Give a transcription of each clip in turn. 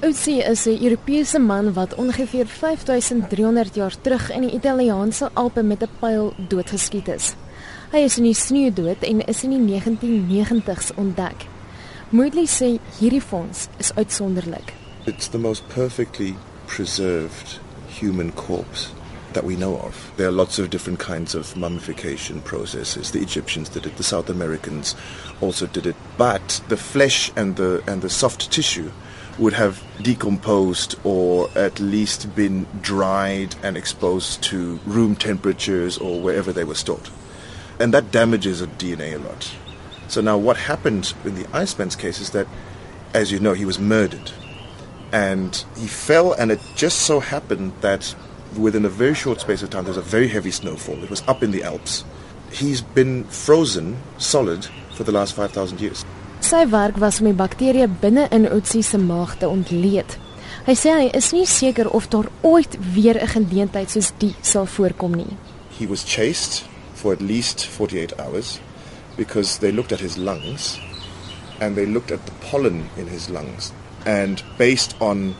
Otzi is 'n Europese man wat ongeveer 5300 jaar terug in die Italiaanse Alpe met 'n pyl doodgeskiet is. Hy is in die sneeu dood en is in die 1990s ontdek. Moodley sê hierdie fonds is uitsonderlik. It's the most perfectly preserved human corpse that we know of. There are lots of different kinds of mummification processes. The Egyptians did it, the South Americans also did it, but the flesh and the and the soft tissue would have decomposed or at least been dried and exposed to room temperatures or wherever they were stored. And that damages a DNA a lot. So now what happened in the Iceman's case is that as you know he was murdered and he fell and it just so happened that within a very short space of time there's a very heavy snowfall it was up in the alps he's been frozen solid for the last 5000 years Sy werk was om die bakterieë binne in Otzi se maag te ontleed. Hy sê hy is nie seker of daar ooit weer 'n geleentheid soos die sal voorkom nie. he was chased for at least 48 hours because they looked at his lungs and they looked at the pollen in his lungs and based on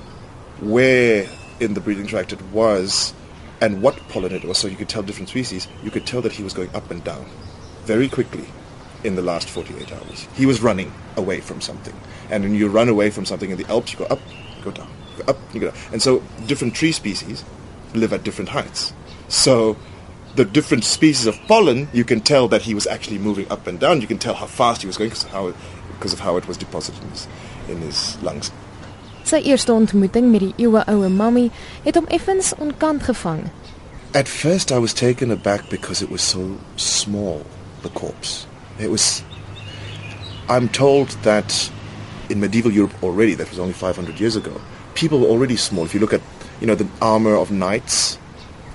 where in the breathing tract it was and what pollen it was so you could tell different species you could tell that he was going up and down very quickly in the last 48 hours he was running away from something and when you run away from something in the alps you go up you go down you go up you go down and so different tree species live at different heights so the different species of pollen, you can tell that he was actually moving up and down. You can tell how fast he was going because of how, because of how it was deposited in his, in his lungs. Sy eerste ontmoeting met die mammie het hom effens onkant gevang. At first, I was taken aback because it was so small, the corpse. It was. I'm told that in medieval Europe already, that was only 500 years ago, people were already small. If you look at, you know, the armor of knights,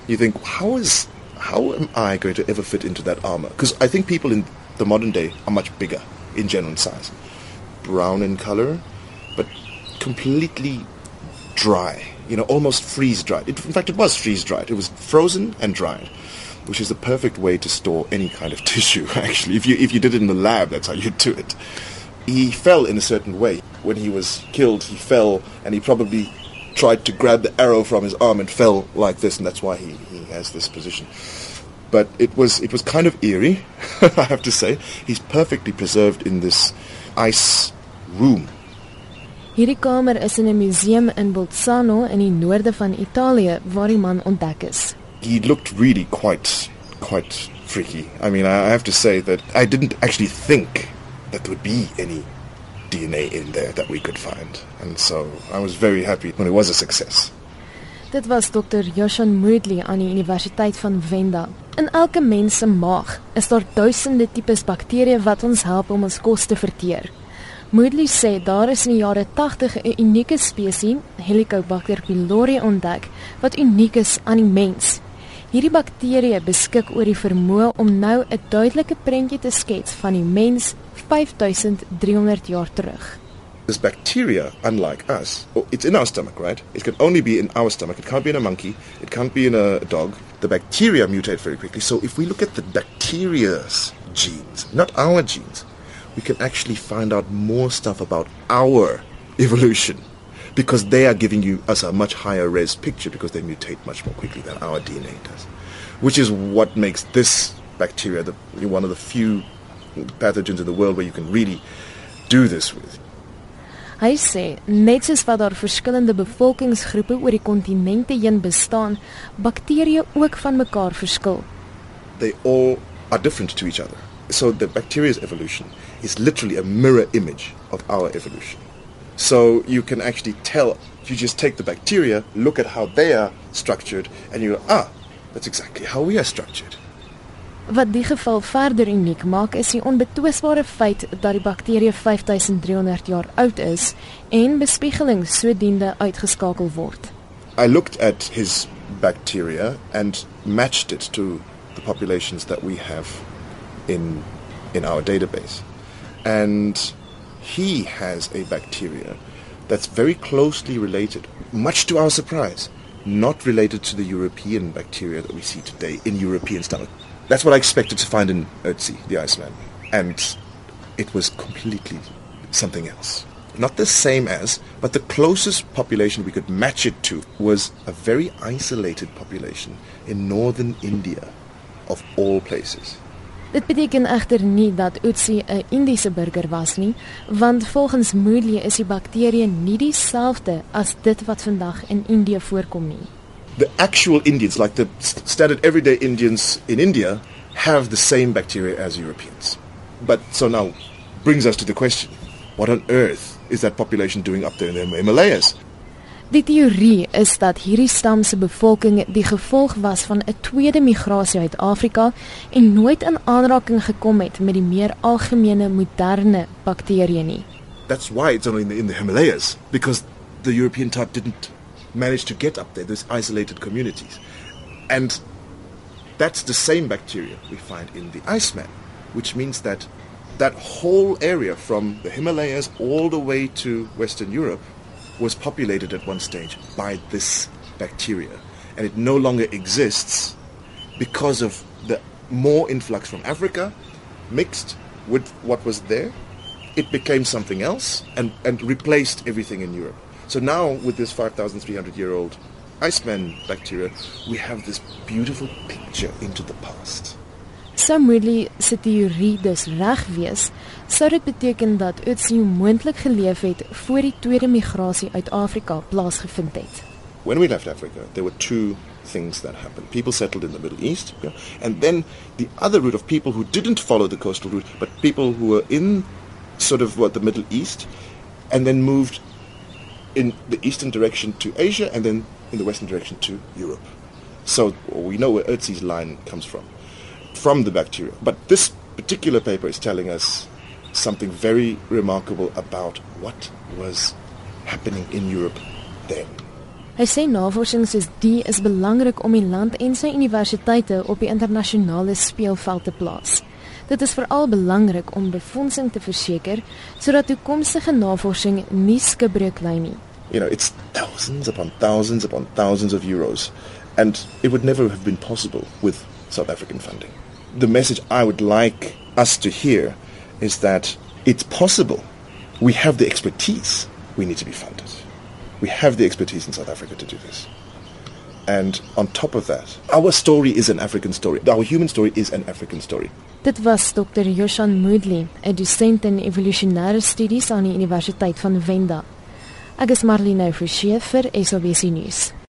you think, how is, how am I going to ever fit into that armor? Because I think people in the modern day are much bigger in general size, brown in color, but completely dry. You know, almost freeze dried. It, in fact, it was freeze dried. It was frozen and dried, which is the perfect way to store any kind of tissue. Actually, if you if you did it in the lab, that's how you do it. He fell in a certain way. When he was killed, he fell, and he probably tried to grab the arrow from his arm and fell like this, and that's why he, he has this position. But it was it was kind of eerie, I have to say. He's perfectly preserved in this ice room Hierdie kamer is in 'n museum in Bolzano in die noorde van Italië waar die man ontdek is. he looked really quite quite freaky. I mean, I have to say that I didn't actually think that there would be any DNA in there that we could find, and so I was very happy when it was a success. Dit was Dr. Joshan Moodley aan die Universiteit van Venda. In elke mens se maag is daar duisende tipes bakterieë wat ons help om ons kos te verteer. Moodley sê daar is in die jare 80 'n unieke spesies, Helicobacter pylori ontdek wat uniek is aan die mens. Hierdie bakterieë beskik oor die vermoë om nou 'n duidelike prentjie te skets van die mens 5300 jaar terug. This bacteria, unlike us, oh, it's in our stomach, right? It can only be in our stomach. It can't be in a monkey. It can't be in a dog. The bacteria mutate very quickly. So if we look at the bacteria's genes, not our genes, we can actually find out more stuff about our evolution because they are giving you us a much higher res picture because they mutate much more quickly than our DNA does. Which is what makes this bacteria the, one of the few pathogens in the world where you can really do this with. Hy sê net soos wat daar verskillende bevolkingsgroepe oor die kontinente heen bestaan, bakterieë ook van mekaar verskil. they all are different to each other. So the bacteria's evolution is literally a mirror image of our evolution. So you can actually tell, you just take the bacteria, look at how they are structured, and you go, ah, that's exactly how we are structured. Wat die geval verder uniek maak is die onbetwisbare feit dat die bakterie 5300 jaar oud is en bespiegeling sodoende uitgeskakel word. I looked at his bacteria and matched it to the populations that we have in in our database. And he has a bacteria that's very closely related, much to our surprise, not related to the European bacteria that we see today in European stomach. That's what I expected to find in Ötzi, the Iceman. And it was completely something else. not the same as, but the closest population we could match it to was a very isolated population in northern India, of all places. Dit beteken egter nie dat Utsi 'n Indiese burger was nie, want volgens Moodley is die bakterie nie dieselfde as dit wat vandag in Indië voorkom nie. The actual Indians, like the standard everyday Indians in India, have the same bacteria as Europeans. But so now brings us to the question what on earth is that population doing up there in the Himalayas? Die teorie is dat hierdie stam se bevolking die gevolg was van 'n tweede migrasie uit Afrika en nooit in aanraking gekom het met die meer algemene moderne bakterieë nie. That's why it's only in the, in the Himalayas because the European type didn't manage to get up there those isolated communities. And that's the same bacteria we find in the Iceman, which means that that whole area from the Himalayas all the way to Western Europe was populated at one stage by this bacteria. And it no longer exists because of the more influx from Africa mixed with what was there. It became something else and, and replaced everything in Europe. So now, with this 5,300 year old Iceman bacteria, we have this beautiful picture into the past. Sou Moodley se teorie dus reg wees, sou dit beteken dat Otzi moontlik geleef het voor die tweede migrasie uit Afrika plaasgevind het. When we left Africa, there were two things that happened. People settled in the Middle East, yeah, and then the other route of people who didn't follow the coastal route, but people who were in sort of what the Middle East and then moved in the eastern direction to Asia and then in the western direction to Europe. So we know where Ötzi's line comes from. From the bacteria. But this particular paper is telling us something very remarkable about what was happening in Europe then. Hy sê navorsing soos die is belangrik om die land en sy universiteite op die internasionale speelveld te plaas. Dit is veral belangrik om befondsing te verseker sodat toekomstige navorsing nie skibreek lei nie. You know, it's thousands upon thousands upon thousands of euros and it would never have been possible with South African funding. The message I would like us to hear is that it's possible. We have the expertise. We need to be funded. We have the expertise in South Africa to do this. And on top of that, our story is an African story. Our human story is an African story. Dit was Dr. Joshan Moodley, 'n dosent in evolusionêre studies aan die Universiteit van Venda. Ek is Marlene Forsie vir SABC nuus.